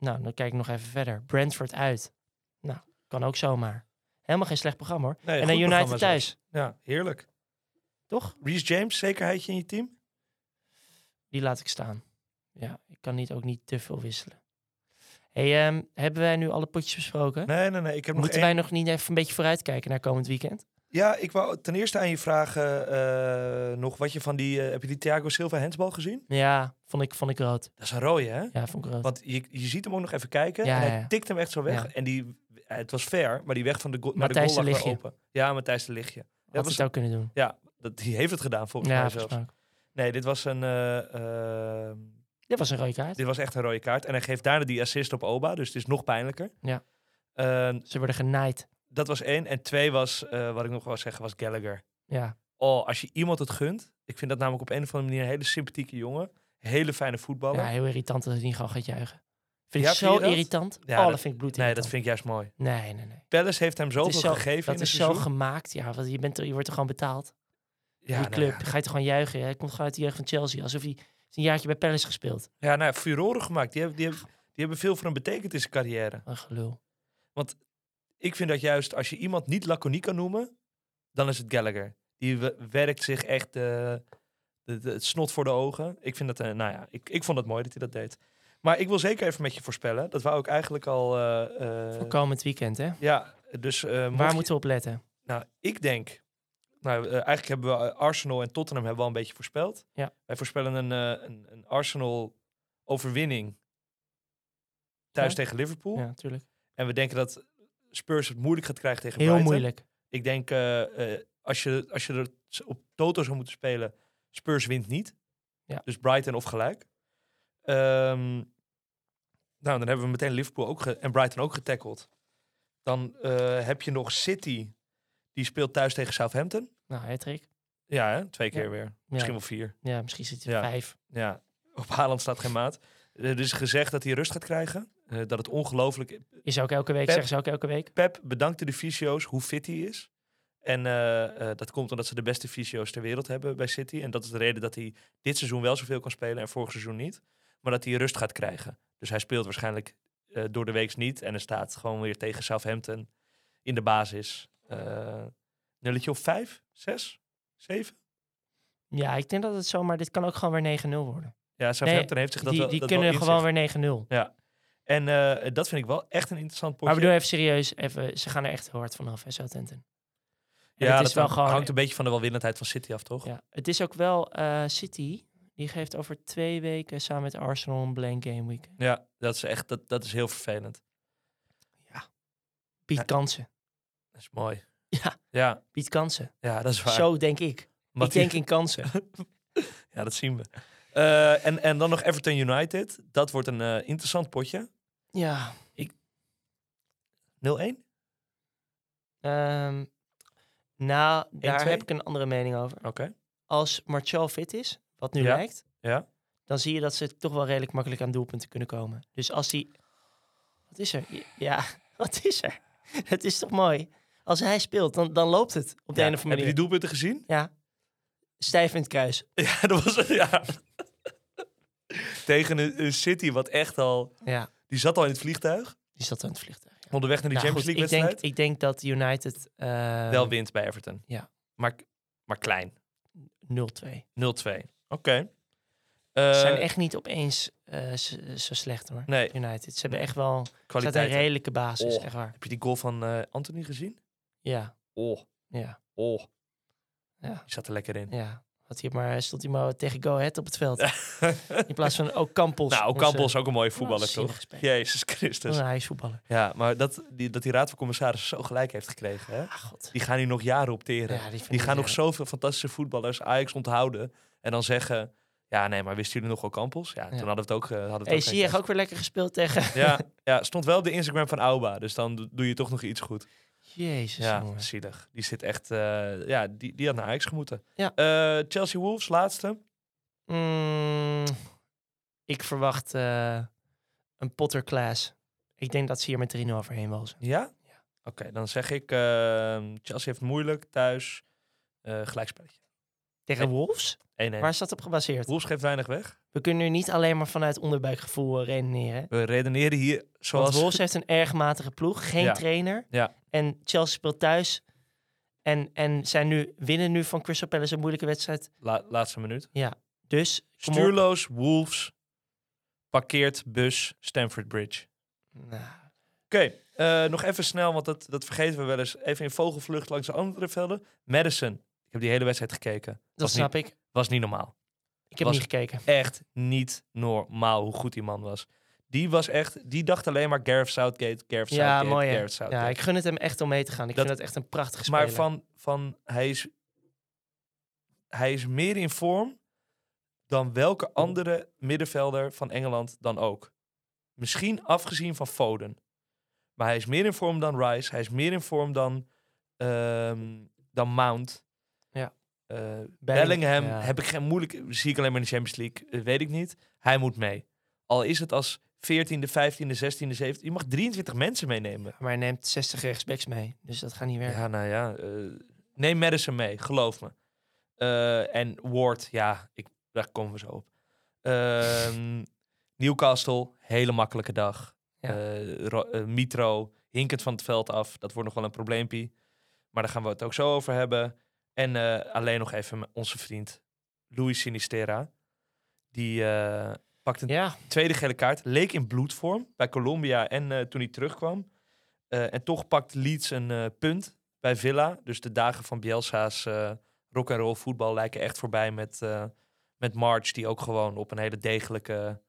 nou, dan kijk ik nog even verder. Brentford uit. Nou, kan ook zomaar. Helemaal geen slecht programma hoor. Nee, en dan United thuis, zelfs. Ja, heerlijk. toch? Reece James, zekerheidje in je team? Die laat ik staan. Ja, ik kan niet, ook niet te veel wisselen. Hey, ehm, hebben wij nu alle potjes besproken? Nee, nee, nee. Ik heb nog Moeten één. wij nog niet even een beetje vooruitkijken naar komend weekend? Ja, ik wou ten eerste aan je vragen eh, nog wat je van die... eh, heb je die Thiago Silva handsbal gezien? Ja, vond ik, vond ik rood. Dat is een rode, hè? Ja, vond ik rood. Want je, je ziet hem ook nog even kijken. Ja, en hij ja, tikt hem echt zo weg. Ja. En die, eh, het was fair, maar die weg van de, goal naar de goal de lag weer open. Ja, Matthijs de Lichtje. Had dat het was, ook kunnen doen. ja, dat, die heeft het gedaan volgens mij zelfs. Nee, dit was een... eh, eh, Dit was een rode kaart. dit was echt een rode kaart. En hij geeft daarna die assist op Oba, dus het is nog pijnlijker. Ja. Eh, Ze worden genaaid. Dat was één. En twee was, eh, wat ik nog wou zeggen, was Gallagher. Ja, Oh, als je iemand het gunt. Ik vind dat namelijk op een of andere manier een hele sympathieke jongen. Hele fijne voetballer. ja, heel irritant dat hij niet gewoon gaat juichen. Vind Ja, ik zo je irritant. Ja, oh, dat- dat vind ik bloed nee, dat vind ik juist mooi. Nee, nee, nee. Palace heeft hem zoveel zo, gegeven dat is zo gemaakt. Ja, want je, bent er, je wordt er gewoon betaald. Ja, die nou club. ja. Ga je toch gewoon juichen. Hij komt gewoon uit de jeugd van Chelsea. Alsof hij een jaartje bij Palace gespeeld. Ja, nou furoren gemaakt. Die hebben, die, hebben, die hebben veel voor hem betekend in zijn carrière. Een gelul. Ik vind dat juist als je iemand niet laconiek kan noemen, dan is het Gallagher. Die we- werkt zich echt eh, de, de- het snot voor de ogen. Ik vind dat, eh, nou ja, ik, ik vond het mooi dat hij dat deed. Maar ik wil zeker even met je voorspellen. Dat wou ik eigenlijk al. eh, Voor komend weekend, hè? ja, dus Waar je- moeten we op letten? Nou, ik denk. Nou, eigenlijk hebben we Arsenal en Tottenham hebben we al een beetje voorspeld. Ja. Wij voorspellen een, een, een Arsenal overwinning thuis Ja. tegen Liverpool. Ja, natuurlijk. En we denken dat Spurs het moeilijk gaat krijgen tegen Heel Brighton. moeilijk. Ik denk, eh, eh, als, je, als je er op Toto zou moeten spelen, Spurs wint niet. Ja. Dus Brighton of gelijk. Ehm, nou, dan hebben we meteen Liverpool ook en Brighton ook getackled. Dan eh, heb je nog City, die speelt thuis tegen Southampton. Nou, Hattrick. Ja, hè? twee keer Ja. weer. Ja, Misschien wel vier. ja, misschien zit hij vijf. Ja, op Haaland staat geen maat. Er is gezegd dat hij rust gaat krijgen. Eh, dat het ongelooflijk... Is ook elke week, Pep- zeggen ze ook elke week. Pep bedankte de fysio's hoe fit hij is. En eh, eh, dat komt omdat ze de beste fysio's ter wereld hebben bij City. En dat is de reden dat hij dit seizoen wel zoveel kan spelen en vorig seizoen niet. Maar dat hij rust gaat krijgen. Dus hij speelt waarschijnlijk door de weeks niet. En er staat gewoon weer tegen Southampton in de basis. nulletje of vijf, zes, zeven? Ja, ik denk dat het zomaar... Dit kan ook gewoon weer 9-0 worden. Ja, Southampton heeft zich dat die wel die dat kunnen wel gewoon weer 9-0. Ja. En eh, dat vind ik wel echt een interessant potje. Maar bedoel even serieus, even, ze gaan er echt heel hard vanaf, hè, Southampton. En ja, het dat is wel hangt- gewoon... hangt een beetje van de welwillendheid van City af, toch? Ja, het is ook wel eh, City. Die geeft over twee weken samen met Arsenal een blank game week. Ja, dat is echt dat, dat is heel vervelend. Ja. kansen. Dat is mooi. Ja, Ja, biedt kansen. ja dat is waar. Zo denk ik. Ik denk in kansen. Ja, dat zien we. Eh, en, en dan nog Everton United. Dat wordt een eh, interessant potje. 0-1? ja. Ehm, nou, daar 1-2? heb ik een andere mening over. Oké. Als Martial fit is, wat nu Ja. lijkt, Ja. dan zie je dat ze toch wel redelijk makkelijk aan doelpunten kunnen komen. Dus als hij... Wat is er? Ja, wat is er? Het is toch mooi? Als hij speelt, dan, dan loopt het op de Ja, een Heb of je andere die manier. doelpunten gezien? Ja. Stijf in het kruis. Ja, dat was ja. Tegen een, een City wat echt al... Ja, Die zat al in het vliegtuig. die zat aan het vliegtuig. Ja. Onderweg naar die Nou, Champions goed, League ik, denk, wedstrijd. ik denk dat United eh, Wel wint bij Everton. ja. Maar, maar klein. 0-2. 0-2. Oké. Eh, Ze zijn echt niet opeens eh, zo, zo slecht hoor. Nee, United. Ze hebben echt wel staat kwaliteit. een redelijke basis, Oh. echt waar. Heb je die goal van eh, Anthony gezien? Ja, Oh, ja, oh. Ja. Die zat er lekker in. ja. Had hij maar, stond hij maar tegen Go Ahead op het veld. In plaats van ook Campos. nou, Ocampo is ook een mooie voetballer, toch? Jezus Christus. hij is voetballer. Ja, maar dat die, dat die raad van commissarissen zo gelijk heeft gekregen, hè? Ah, god. Die gaan hier nog jaren op teren. Ja, die gaan nog zoveel fantastische voetballers Ajax onthouden. En dan zeggen, ja nee, maar wisten jullie nog wel Campos? Ja, toen hadden we het ook, eh, hadden Hey, ook Ziyech ook weer lekker gespeeld tegen... Ja, ja, stond wel op de Instagram van Auba. Dus dan do- doe je toch nog iets goed. Jezus, Ja, jongen. zielig. Die zit echt, eh, ja, die, die had naar Ajax gemoeten. Ja. Eh, Chelsea Wolves, laatste. Mm, ik verwacht eh, een Potter class. Ik denk dat ze hier met 3-0 overheen walsen. Ja? Ja. Oké, dan zeg ik, ehm, Chelsea heeft moeilijk thuis. gelijkspelletje. Tegen Nee. Wolves? 1-1. Waar is dat op gebaseerd? Wolves geeft weinig weg. We kunnen nu niet alleen maar vanuit onderbuikgevoel redeneren. We redeneren hier Want zoals... Wolves heeft een erg matige ploeg, geen Ja. trainer. Ja. En Chelsea speelt thuis. En, en zijn nu, winnen nu van Crystal Palace een moeilijke wedstrijd. La- laatste minuut. Dus kom op. Stuurloos, Wolves, parkeert bus, Stamford Bridge. Nou, Oké, eh, nog even snel, want dat, dat vergeten we wel eens. Even in vogelvlucht langs de andere velden. Madison, ik heb die hele wedstrijd gekeken. dat was snap niet, ik. Was niet normaal. Ik heb was- niet gekeken. Echt niet normaal hoe goed die man was. Die was echt, die dacht alleen maar Gareth Southgate, Gareth Ja, Southgate, mooi hè. Gareth Southgate. Ja, ik gun het hem echt om mee te gaan. Ik Dat- vind het echt een prachtige speler. maar van, van hij, is, hij is meer in vorm dan welke andere middenvelder van Engeland dan ook. Misschien afgezien van Foden. Maar hij is meer in vorm dan Rice. Hij is meer in vorm dan, ehm, dan Mount. Ja. Eh, Bellingham ja. heb ik geen moeilijk. Zie ik alleen maar in de Champions League. eh, weet ik niet. Hij moet mee. Al is het als 14e, 15e, 16e, 17e. Je mag 23 mensen meenemen. Maar hij neemt 60 rechtsbacks mee. Dus dat gaat niet werken. Ja, nou ja. eh, neem Madison mee, geloof me. Eh, en Ward, ja, ik, daar komen we zo op. Ehm, Newcastle, hele makkelijke dag. Ja. Eh, Ro- Mitro, hinkend van het veld af. Dat wordt nog wel een probleempie. Maar daar gaan we het ook zo over hebben. En alleen nog even onze vriend Luis Sinistera. Die een Ja, tweede gele kaart. Leek in bloedvorm bij Colombia en eh, toen hij terugkwam. Eh, en toch pakt Leeds een eh, punt bij Villa. Dus de dagen van Bielsa's rock and roll voetbal lijken echt voorbij met, met March, die ook gewoon op een hele degelijke,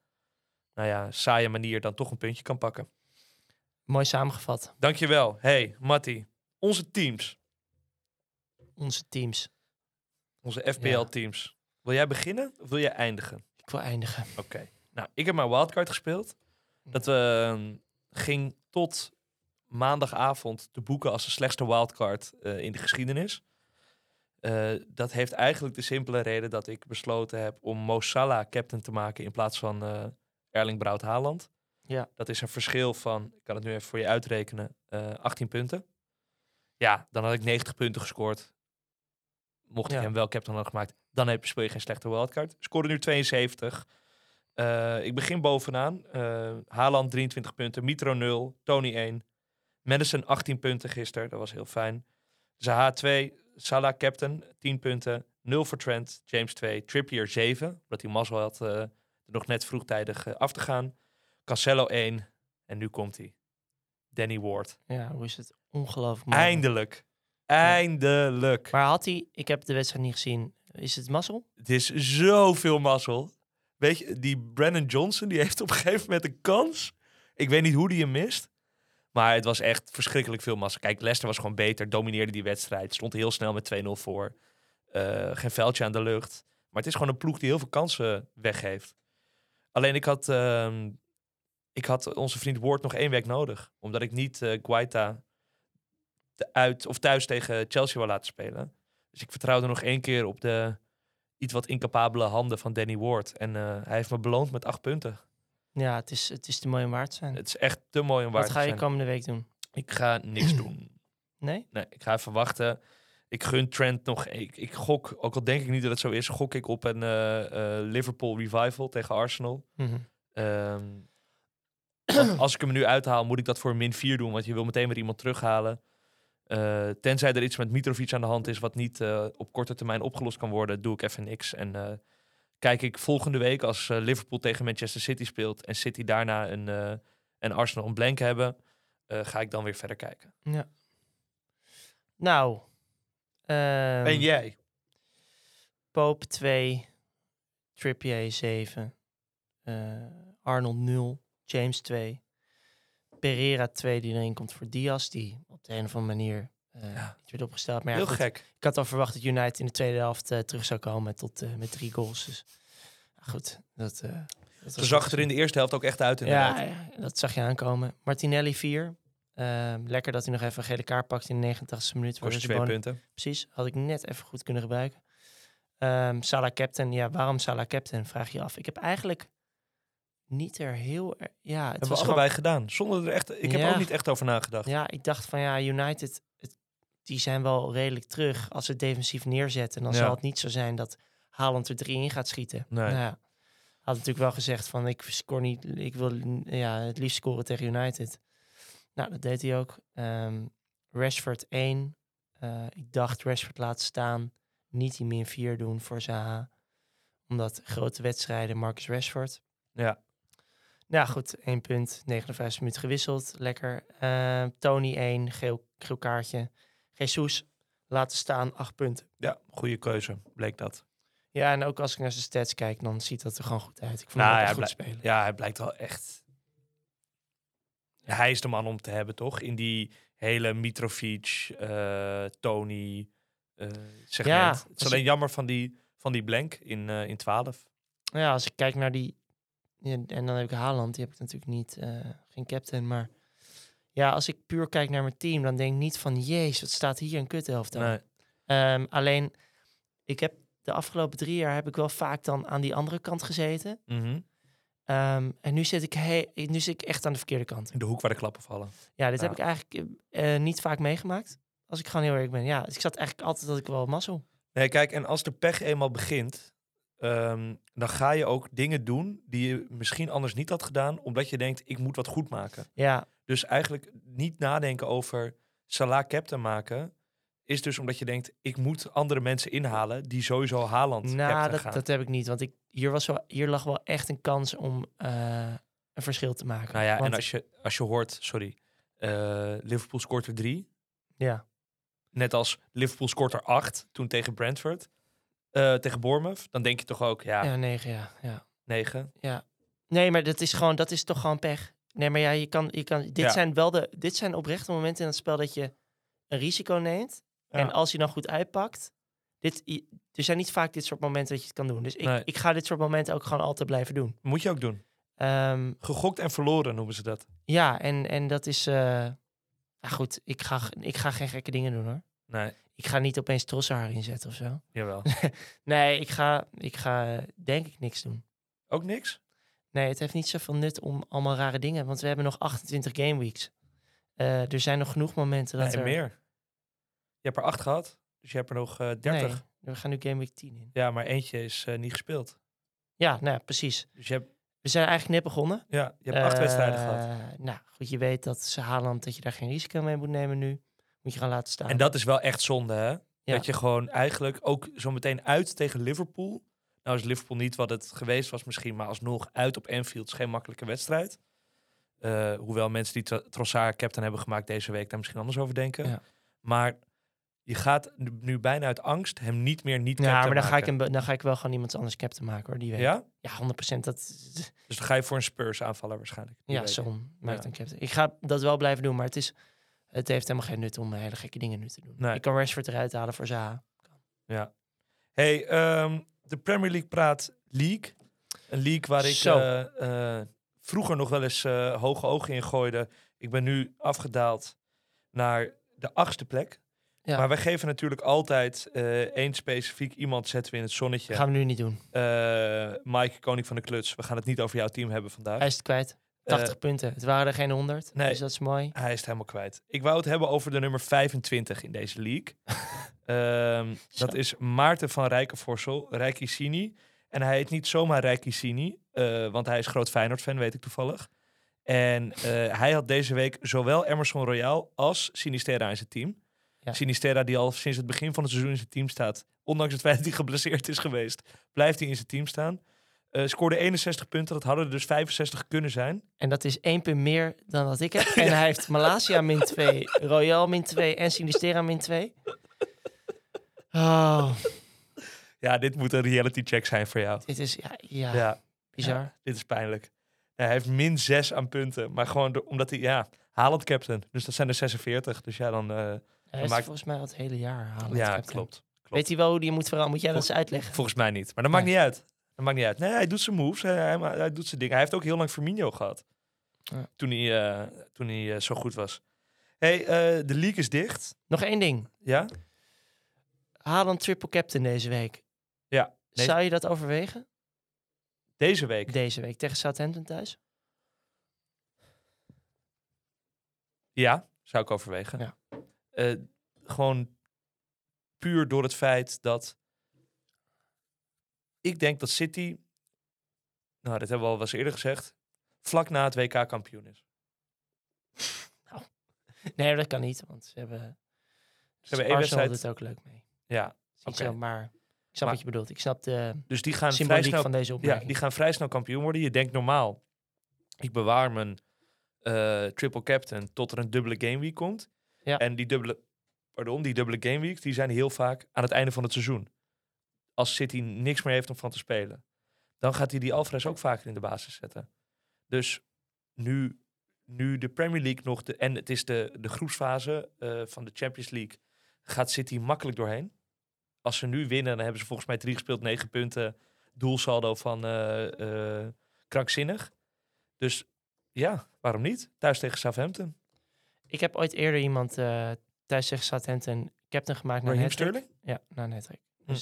nou ja, saaie manier dan toch een puntje kan pakken. mooi samengevat. Dankjewel. Hey, Matti. Onze teams, Onze teams. onze FPL-teams. Wil jij beginnen of wil jij eindigen? Wil eindigen. Oké. Nou, ik heb mijn wildcard gespeeld. Dat eh, ging tot maandagavond te boeken als de slechtste wildcard eh, in de geschiedenis. Eh, dat heeft eigenlijk de simpele reden dat ik besloten heb om Mo Salah captain te maken in plaats van eh, Erling Braut Haaland. Ja. Dat is een verschil van, ik kan het nu even voor je uitrekenen, eh 18 punten. Ja, dan had ik 90 punten gescoord. Mocht ik Ja. hem wel captain hadden gemaakt, dan heb, speel je geen slechte wildcard. Scoorde nu 72. Eh, ik begin bovenaan. Eh Haaland 23 punten, Mitro 0, Tony 1. Madison 18 punten gisteren, dat was heel fijn. Zaha 2, Salah captain 10 punten, 0 voor Trent, James 2, Trippier 7, omdat hij mazzel had eh, er nog net vroegtijdig af te gaan. Cancelo 1 en nu komt hij. Danny Ward. Ja, hoe is het? Ongelooflijk. Eindelijk. Eindelijk. Maar had hij, ik heb de wedstrijd niet gezien, is het mazzel? Het is zoveel mazzel. Weet je, die Brandon Johnson, die heeft op een gegeven moment een kans. Ik weet niet hoe die hem mist. Maar het was echt verschrikkelijk veel mazzel. Kijk, Leicester was gewoon beter, domineerde die wedstrijd. Stond heel snel met 2-0 voor. Eh, geen veldje aan de lucht. Maar het is gewoon een ploeg die heel veel kansen weggeeft. Alleen ik had, ehm, ik had onze vriend Ward nog één week nodig. Omdat ik niet eh Guaita uit of thuis tegen Chelsea wil laten spelen. Dus ik vertrouwde nog één keer op de iets wat incapabele handen van Danny Ward. En eh, hij heeft me beloond met acht punten. Ja, het is, het is te mooi om waar te zijn. Het is echt te mooi om waar Wat te ga je zijn. komende week doen? Ik ga niks doen. Nee? Nee, ik ga even wachten. Ik gun Trent nog. Ik, ik gok, ook al denk ik niet dat het zo is, gok ik op een eh, eh, Liverpool revival tegen Arsenal. Mhm. Ehm, als ik hem nu uithaal, moet ik dat voor min 4 doen, want je wil meteen weer iemand terughalen. Eh, tenzij er iets met Mitrovic aan de hand is wat niet eh, op korte termijn opgelost kan worden, doe ik even niks. En eh, kijk ik volgende week als eh, Liverpool tegen Manchester City speelt en City daarna een, eh en Arsenal een blank hebben, eh, ga ik dan weer verder kijken. Nou. ehm, en jij? Pope 2, Trippier 7, eh, Arnold 0, James 2, Pereira 2 die erin komt voor Diaz, die op de een of andere manier Ja. niet werd opgesteld. Maar ja, Heel goed, gek. ik had al verwacht dat United in de tweede helft eh, terug zou komen tot, eh, met drie goals. Dus goed, dat, dat Ze was zag er in de eerste helft ook echt uit inderdaad. Ja, ja, dat zag je aankomen. Martinelli 4. lekker dat hij nog even een gele kaart pakt in de 89e minuut. Kost twee punten. Precies, had ik net even goed kunnen gebruiken. Ehm Salah captain, ja, waarom Salah captain, vraag je af. Ik heb eigenlijk niet er heel... er- ja, het Hebben was we gewoon, allebei gedaan. Zonder er echt, ik heb er ook niet echt over nagedacht. Ja, ik dacht van ja, United, het, die zijn wel redelijk terug. Als ze het defensief neerzetten, dan Ja. zal het niet zo zijn dat Haaland er drie in gaat schieten. Nee. Nou ja, had natuurlijk wel gezegd van ik score niet, ik wil ja, het liefst scoren tegen United. Nou, dat deed hij ook. Ehm, Rashford 1. Eh, ik dacht Rashford laten staan. Niet die min 4 doen voor Zaha. Omdat grote wedstrijden, Marcus Rashford. Ja. Nou goed, één punt. 59 minuten gewisseld. Lekker. Ehm, Tony 1, geel, geel kaartje. Jesus laten staan, 8 punten. Ja, goede keuze, bleek dat. Ja, en ook als ik naar zijn stats kijk, dan ziet dat er gewoon goed uit. Ik vond Nou, hem ja, hij goed spelen. Ja, hij blijkt wel echt... Hij is de man om te hebben, toch? In die hele Mitrovic, eh, Tony eh segment. Ja, het is alleen jammer van die, van die blank in, eh in 12. Ja, als ik kijk naar die... ja, en dan heb ik Haaland, die heb ik natuurlijk niet, eh, geen captain. Maar ja, als ik puur kijk naar mijn team, dan denk ik niet van... Jezus, wat staat hier een kuthelft aan. Nee. Ehm, alleen, ik heb de afgelopen drie jaar heb ik wel vaak dan aan die andere kant gezeten. Mhm. Ehm, en nu zit, ik he- nu zit ik echt aan de verkeerde kant. In de hoek waar de klappen vallen. Ja, dit Ja. heb ik eigenlijk eh, eh, niet vaak meegemaakt. Als ik gewoon heel eerlijk ben. Ja, ik zat eigenlijk altijd dat ik wel mazzel. Nee, kijk, en als de pech eenmaal begint, ehm, dan ga je ook dingen doen die je misschien anders niet had gedaan, omdat je denkt, ik moet wat goed maken. Ja, Dus eigenlijk niet nadenken over Salah captain maken, is dus omdat je denkt, ik moet andere mensen inhalen die sowieso Haaland nou, captain dat, gaan. dat heb ik niet. Want ik, hier, was wel, hier lag wel echt een kans om eh, een verschil te maken. nou ja, Want- en als je, als je hoort, sorry, eh, Liverpool scoort er drie. ja. Net als Liverpool scoort er acht toen tegen Brentford. Eh, tegen Bournemouth. Dan denk je toch ook, ja, ja, negen, ja, ja, negen. ja. Nee, maar dat is, gewoon, dat is toch gewoon pech. Nee, maar ja, je kan, je kan, dit, Ja. zijn wel de, dit zijn oprechte momenten in het spel dat je een risico neemt. Ja. En als je dan goed uitpakt. Dit, er zijn niet vaak dit soort momenten dat je het kan doen. Dus ik, Nee. ik ga dit soort momenten ook gewoon altijd blijven doen. Moet je ook doen. Ehm, Gegokt en verloren noemen ze dat. Ja, en, en dat is. nou goed, ik ga, ik ga geen gekke dingen doen hoor. Nee, Ik ga niet opeens Trossard inzetten of zo. jawel. Nee, ik ga, ik ga eh, denk ik niks doen. ook niks? Nee, het heeft niet zoveel nut om allemaal rare dingen. Want we hebben nog 28 game weeks. Eh, er zijn nog genoeg momenten dat Nee, er... meer. Je hebt er acht gehad, dus je hebt er nog eh 30. Nee, we gaan nu game week 10 in. Ja, maar eentje is eh, niet gespeeld. Ja, nou ja, precies. Dus je hebt, We zijn eigenlijk net begonnen. ja, je hebt acht wedstrijden gehad. Eh, Nou, goed, je weet dat ze Haaland, dat je daar geen risico mee moet nemen nu. Moet je gaan laten staan. En dat is wel echt zonde, hè? Ja. Dat je gewoon eigenlijk ook zo meteen uit tegen Liverpool. Nou is Liverpool niet wat het geweest was misschien, maar alsnog uit op Anfield is geen makkelijke wedstrijd. Eh, hoewel mensen die Tro- Trossard captain hebben gemaakt deze week daar misschien anders over denken. Ja. Maar je gaat nu, bijna uit angst hem niet meer niet ja, captain maar dan ga, ik hem, dan ga ik wel gewoon iemand anders captain maken hoor, die weet. Ja? Ja, 100%. Dat, Dus dan ga je voor een Spurs aanvaller waarschijnlijk. ja, week. Son maakt Ja. een captain. Ik ga dat wel blijven doen, maar het, is, het heeft helemaal geen nut om hele gekke dingen nu te doen. Nee. Ik kan Rashford eruit halen voor Zaha. Ja. Hey, ehm, de Premier League praat league. Een league waar ik eh, vroeger nog wel eens eh, hoge ogen in gooide. Ik ben nu afgedaald naar de achtste plek. Ja. Maar wij geven natuurlijk altijd één specifiek iemand zetten we in het zonnetje. gaan we nu niet doen. Mike, koning van de kluts. We gaan het niet over jouw team hebben vandaag. Hij is het kwijt. 80 Eh, punten. Het waren er geen 100, nee. dus dat is mooi. Hij is het helemaal kwijt. Ik wou het hebben over de nummer 25 in deze league. Ehm, dat is Maarten van Rijkenvorsel, Rijkicini. En hij heet niet zomaar Rijkicini, eh want hij is groot Feyenoord-fan, weet ik toevallig. En eh, hij had deze week zowel Emerson Royal als Sinisterra in zijn team. Ja. Sinisterra, die al sinds het begin van het seizoen in zijn team staat. Ondanks het feit dat hij geblesseerd is geweest, blijft hij in zijn team staan. Eh, scoorde 61 punten, dat hadden er dus 65 kunnen zijn. En dat is één punt meer dan wat ik heb. En hij heeft Malasia min 2, Royal min 2 en Sinistera min 2. Oh, Ja, dit moet een reality check zijn voor jou. dit is ja, ja, Ja, bizar. ja, dit is pijnlijk. Hij heeft min 6 aan punten, maar gewoon door- omdat hij, ja, Haaland captain. Dus dat zijn er 46. Dus ja, dan... eh, Hij is maakt- volgens mij al het hele jaar halen. ja, klopt. Weet hij wel hoe die moet veranderen? Moet jij dat eens uitleggen? Volgens mij niet. Maar dat maakt niet uit. Dat maakt niet uit. Nee, hij doet zijn moves. Hij, hij, hij doet zijn dingen. Hij heeft ook heel lang Firmino gehad. Ja. Toen hij, eh, toen hij eh, zo goed was. hey, eh, de league is dicht. Nog één ding. Ja? Haaland triple captain deze week. Ja. Zou je dat overwegen? Deze week. Deze week tegen Southampton thuis? Ja, zou ik overwegen. Ja. Gewoon puur door het feit dat ik denk dat City, nou dat hebben we al wel eens eerder gezegd, vlak na het WK kampioen is. Nee, dat kan niet, want ze hebben... Ze hebben één wedstrijd. doet ook leuk mee. Ja, Oké. maar ik snap Maar- wat je bedoelt. Ik snap de dus die gaan vrij snel van deze Ja, opmerking. die gaan vrij snel kampioen worden. Je denkt normaal, ik bewaar mijn eh, triple captain tot er een dubbele gameweek komt. Ja. En die dubbele, pardon, die dubbele gameweeks, die zijn heel vaak aan het einde van het seizoen. Als City niks meer heeft om van te spelen. Dan gaat hij die Alvarez ook vaker in de basis zetten. Dus nu, nu de Premier League nog, de, en het is de, de groepsfase eh, van de Champions League, gaat City makkelijk doorheen. Als ze nu winnen, dan hebben ze volgens mij drie gespeeld, negen punten doelsaldo van eh, krankzinnig. Dus ja, waarom niet? Thuis tegen Southampton. Ik heb ooit eerder iemand thuis tegen Southampton captain gemaakt naar Raheem. Sterling? Ja, naar een hat-trick. Hm.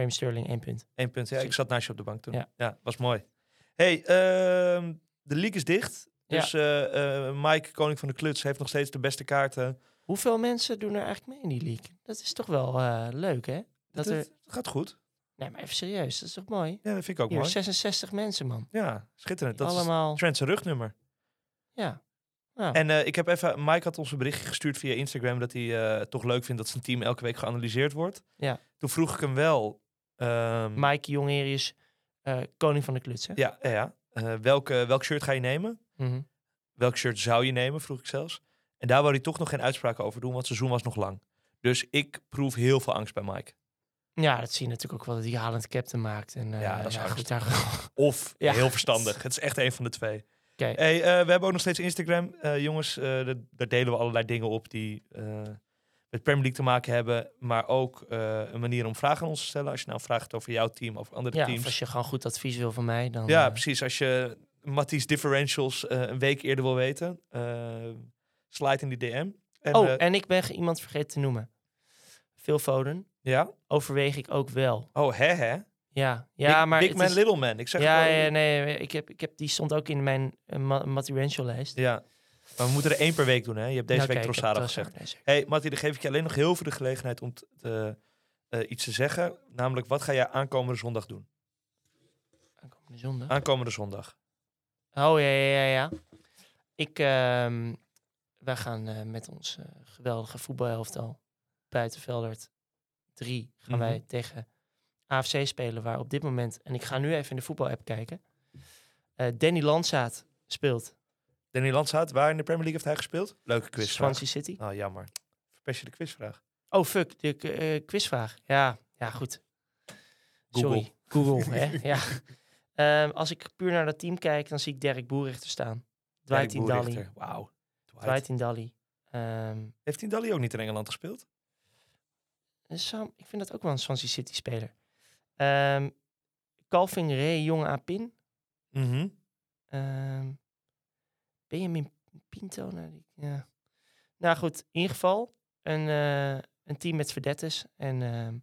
Raheem Sterling, één punt. Eén punt. Ja, ik zat naast je op de bank toen. Ja, Ja. was mooi. hey, ehm, de league is dicht. Ja. Dus eh, eh, Mike, koning van de kluts, heeft nog steeds de beste kaarten. Hoeveel mensen doen er eigenlijk mee in die league? Dat is toch wel eh, leuk, hè? Dat Dat er... gaat goed. Nee, maar even serieus. Dat is toch mooi? Ja, dat vind ik ook Hier, mooi. 66 mensen, man. Ja, schitterend. Dat Allemaal. is Trent's rugnummer. Ja. Nou, En ik heb even, Mike had ons een berichtje gestuurd via Instagram dat hij het toch leuk vindt dat zijn team elke week geanalyseerd wordt. Ja. Toen vroeg ik hem wel. Ehm, Mike Jongerius, eh koning van de kluts, hè? Ja, ja. Eh, welke, welk shirt ga je nemen? Mhm. Welk shirt zou je nemen, vroeg ik zelfs. En daar wou hij toch nog geen uitspraken over doen, want het seizoen was nog lang. Dus ik proef heel veel angst bij Mike. Ja, dat zie je natuurlijk ook wel dat hij Haaland captain maakt. En, eh, Ja, dat is ja, goed. Daar... Of Ja. heel verstandig. Het is echt een van de twee. Oké. Hey, we hebben ook nog steeds Instagram. Jongens, daar delen we allerlei dingen op die met Premier League te maken hebben. Maar ook eh, een manier om vragen aan ons te stellen. Als je nou een vraag hebt over jouw team of andere Ja, teams. of als je gewoon goed advies wil van mij, dan... Ja, eh, precies. Als je Matties differentials eh, een week eerder wil weten, slide in die DM. En, oh, en ik ben iemand vergeten te noemen. Phil Foden. ja? Overweeg ik ook wel. Oh, hè, hè? Ja, ja big, maar Big man, is- little man. Ik zeg ja, gewoon- ja, nee, ik heb, ik heb, die stond ook in mijn uh, Matty lijst. Ja. Maar we moeten er één per week doen, hè? Je hebt deze week Trossard gezegd. gezegd. hey, Matty, dan geef ik je alleen nog heel veel de gelegenheid om te, eh, iets te zeggen. Namelijk, wat ga jij aankomende zondag doen? Aankomende zondag. Aankomende zondag. Oh ja, ja, ja, ja. Ik, ehm wij gaan eh, met ons eh, geweldige voetbalelftal buiten Veldert 3 gaan Mhm. wij tegen AFC spelen, waar op dit moment, en ik ga nu even in de voetbal-app kijken, eh, Danny Landzaat speelt Danny Landsaat, waar in de Premier League heeft hij gespeeld? Leuke quizvraag. Swansea City. Oh, jammer. Verpest je de quizvraag. Oh, fuck, de eh, quizvraag. Ja, ja, goed. Google. Sorry, Google, hè? Ja. Ehm, als ik puur naar dat team kijk, dan zie ik Derek Boerichter staan. Dwight Dirk Dali. Boerichter. Wauw. Dwight. Dali. Ehm Heeft Tindalli ook niet in Engeland gespeeld? Dus Sam, ik vind dat ook wel een Swansea City speler. Ehm Calvin Ray, jonge Apin. Mhm. Ehm Benjamin Pinto. Nou, die, ja. nou goed, in ieder geval een, eh, een team met verdettes. En ehm,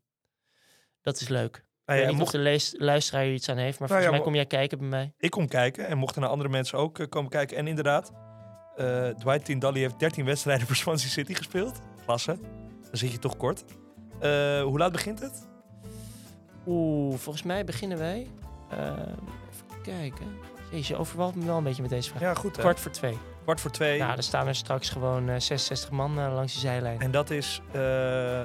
dat is leuk. Ik Nou ja, weet niet mocht, de lees- luisteraar hier iets aan heeft, maar Nou volgens ja, mij kom jij kijken bij mij. ik kom kijken en mochten er andere mensen ook eh, komen kijken. En inderdaad, eh Dwight Tindalli heeft 13 wedstrijden voor Swansea City gespeeld. Klasse. Dan zit je toch kort. Eh, hoe laat begint het? Oeh, volgens mij beginnen wij. even kijken. Jezus, je overvalt me wel een beetje met deze vraag. Ja, goed. hè? Kwart voor twee. Kwart voor twee. Nou, er staan er straks gewoon eh, 66 man eh, langs die zijlijn. En dat is eh,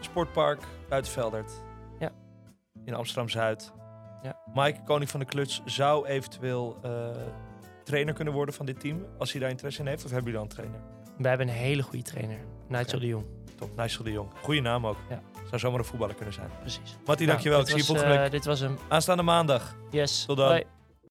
Sportpark Buitenveldert. Ja. In Amsterdam-Zuid. Ja. Mike, koning van de kluts, zou eventueel eh, trainer kunnen worden van dit team. Als hij daar interesse in heeft. Of hebben jullie dan een trainer? We hebben een hele goede trainer. Nigel de Jong. Top, Nigel de Jong. Goeie naam ook. Ja. Zou zomaar een voetballer kunnen zijn. Precies. Mattie, Nou, dankjewel. Ik zie je volgende week eh, Dit was hem. aanstaande maandag. Yes. Tot dan. Bye.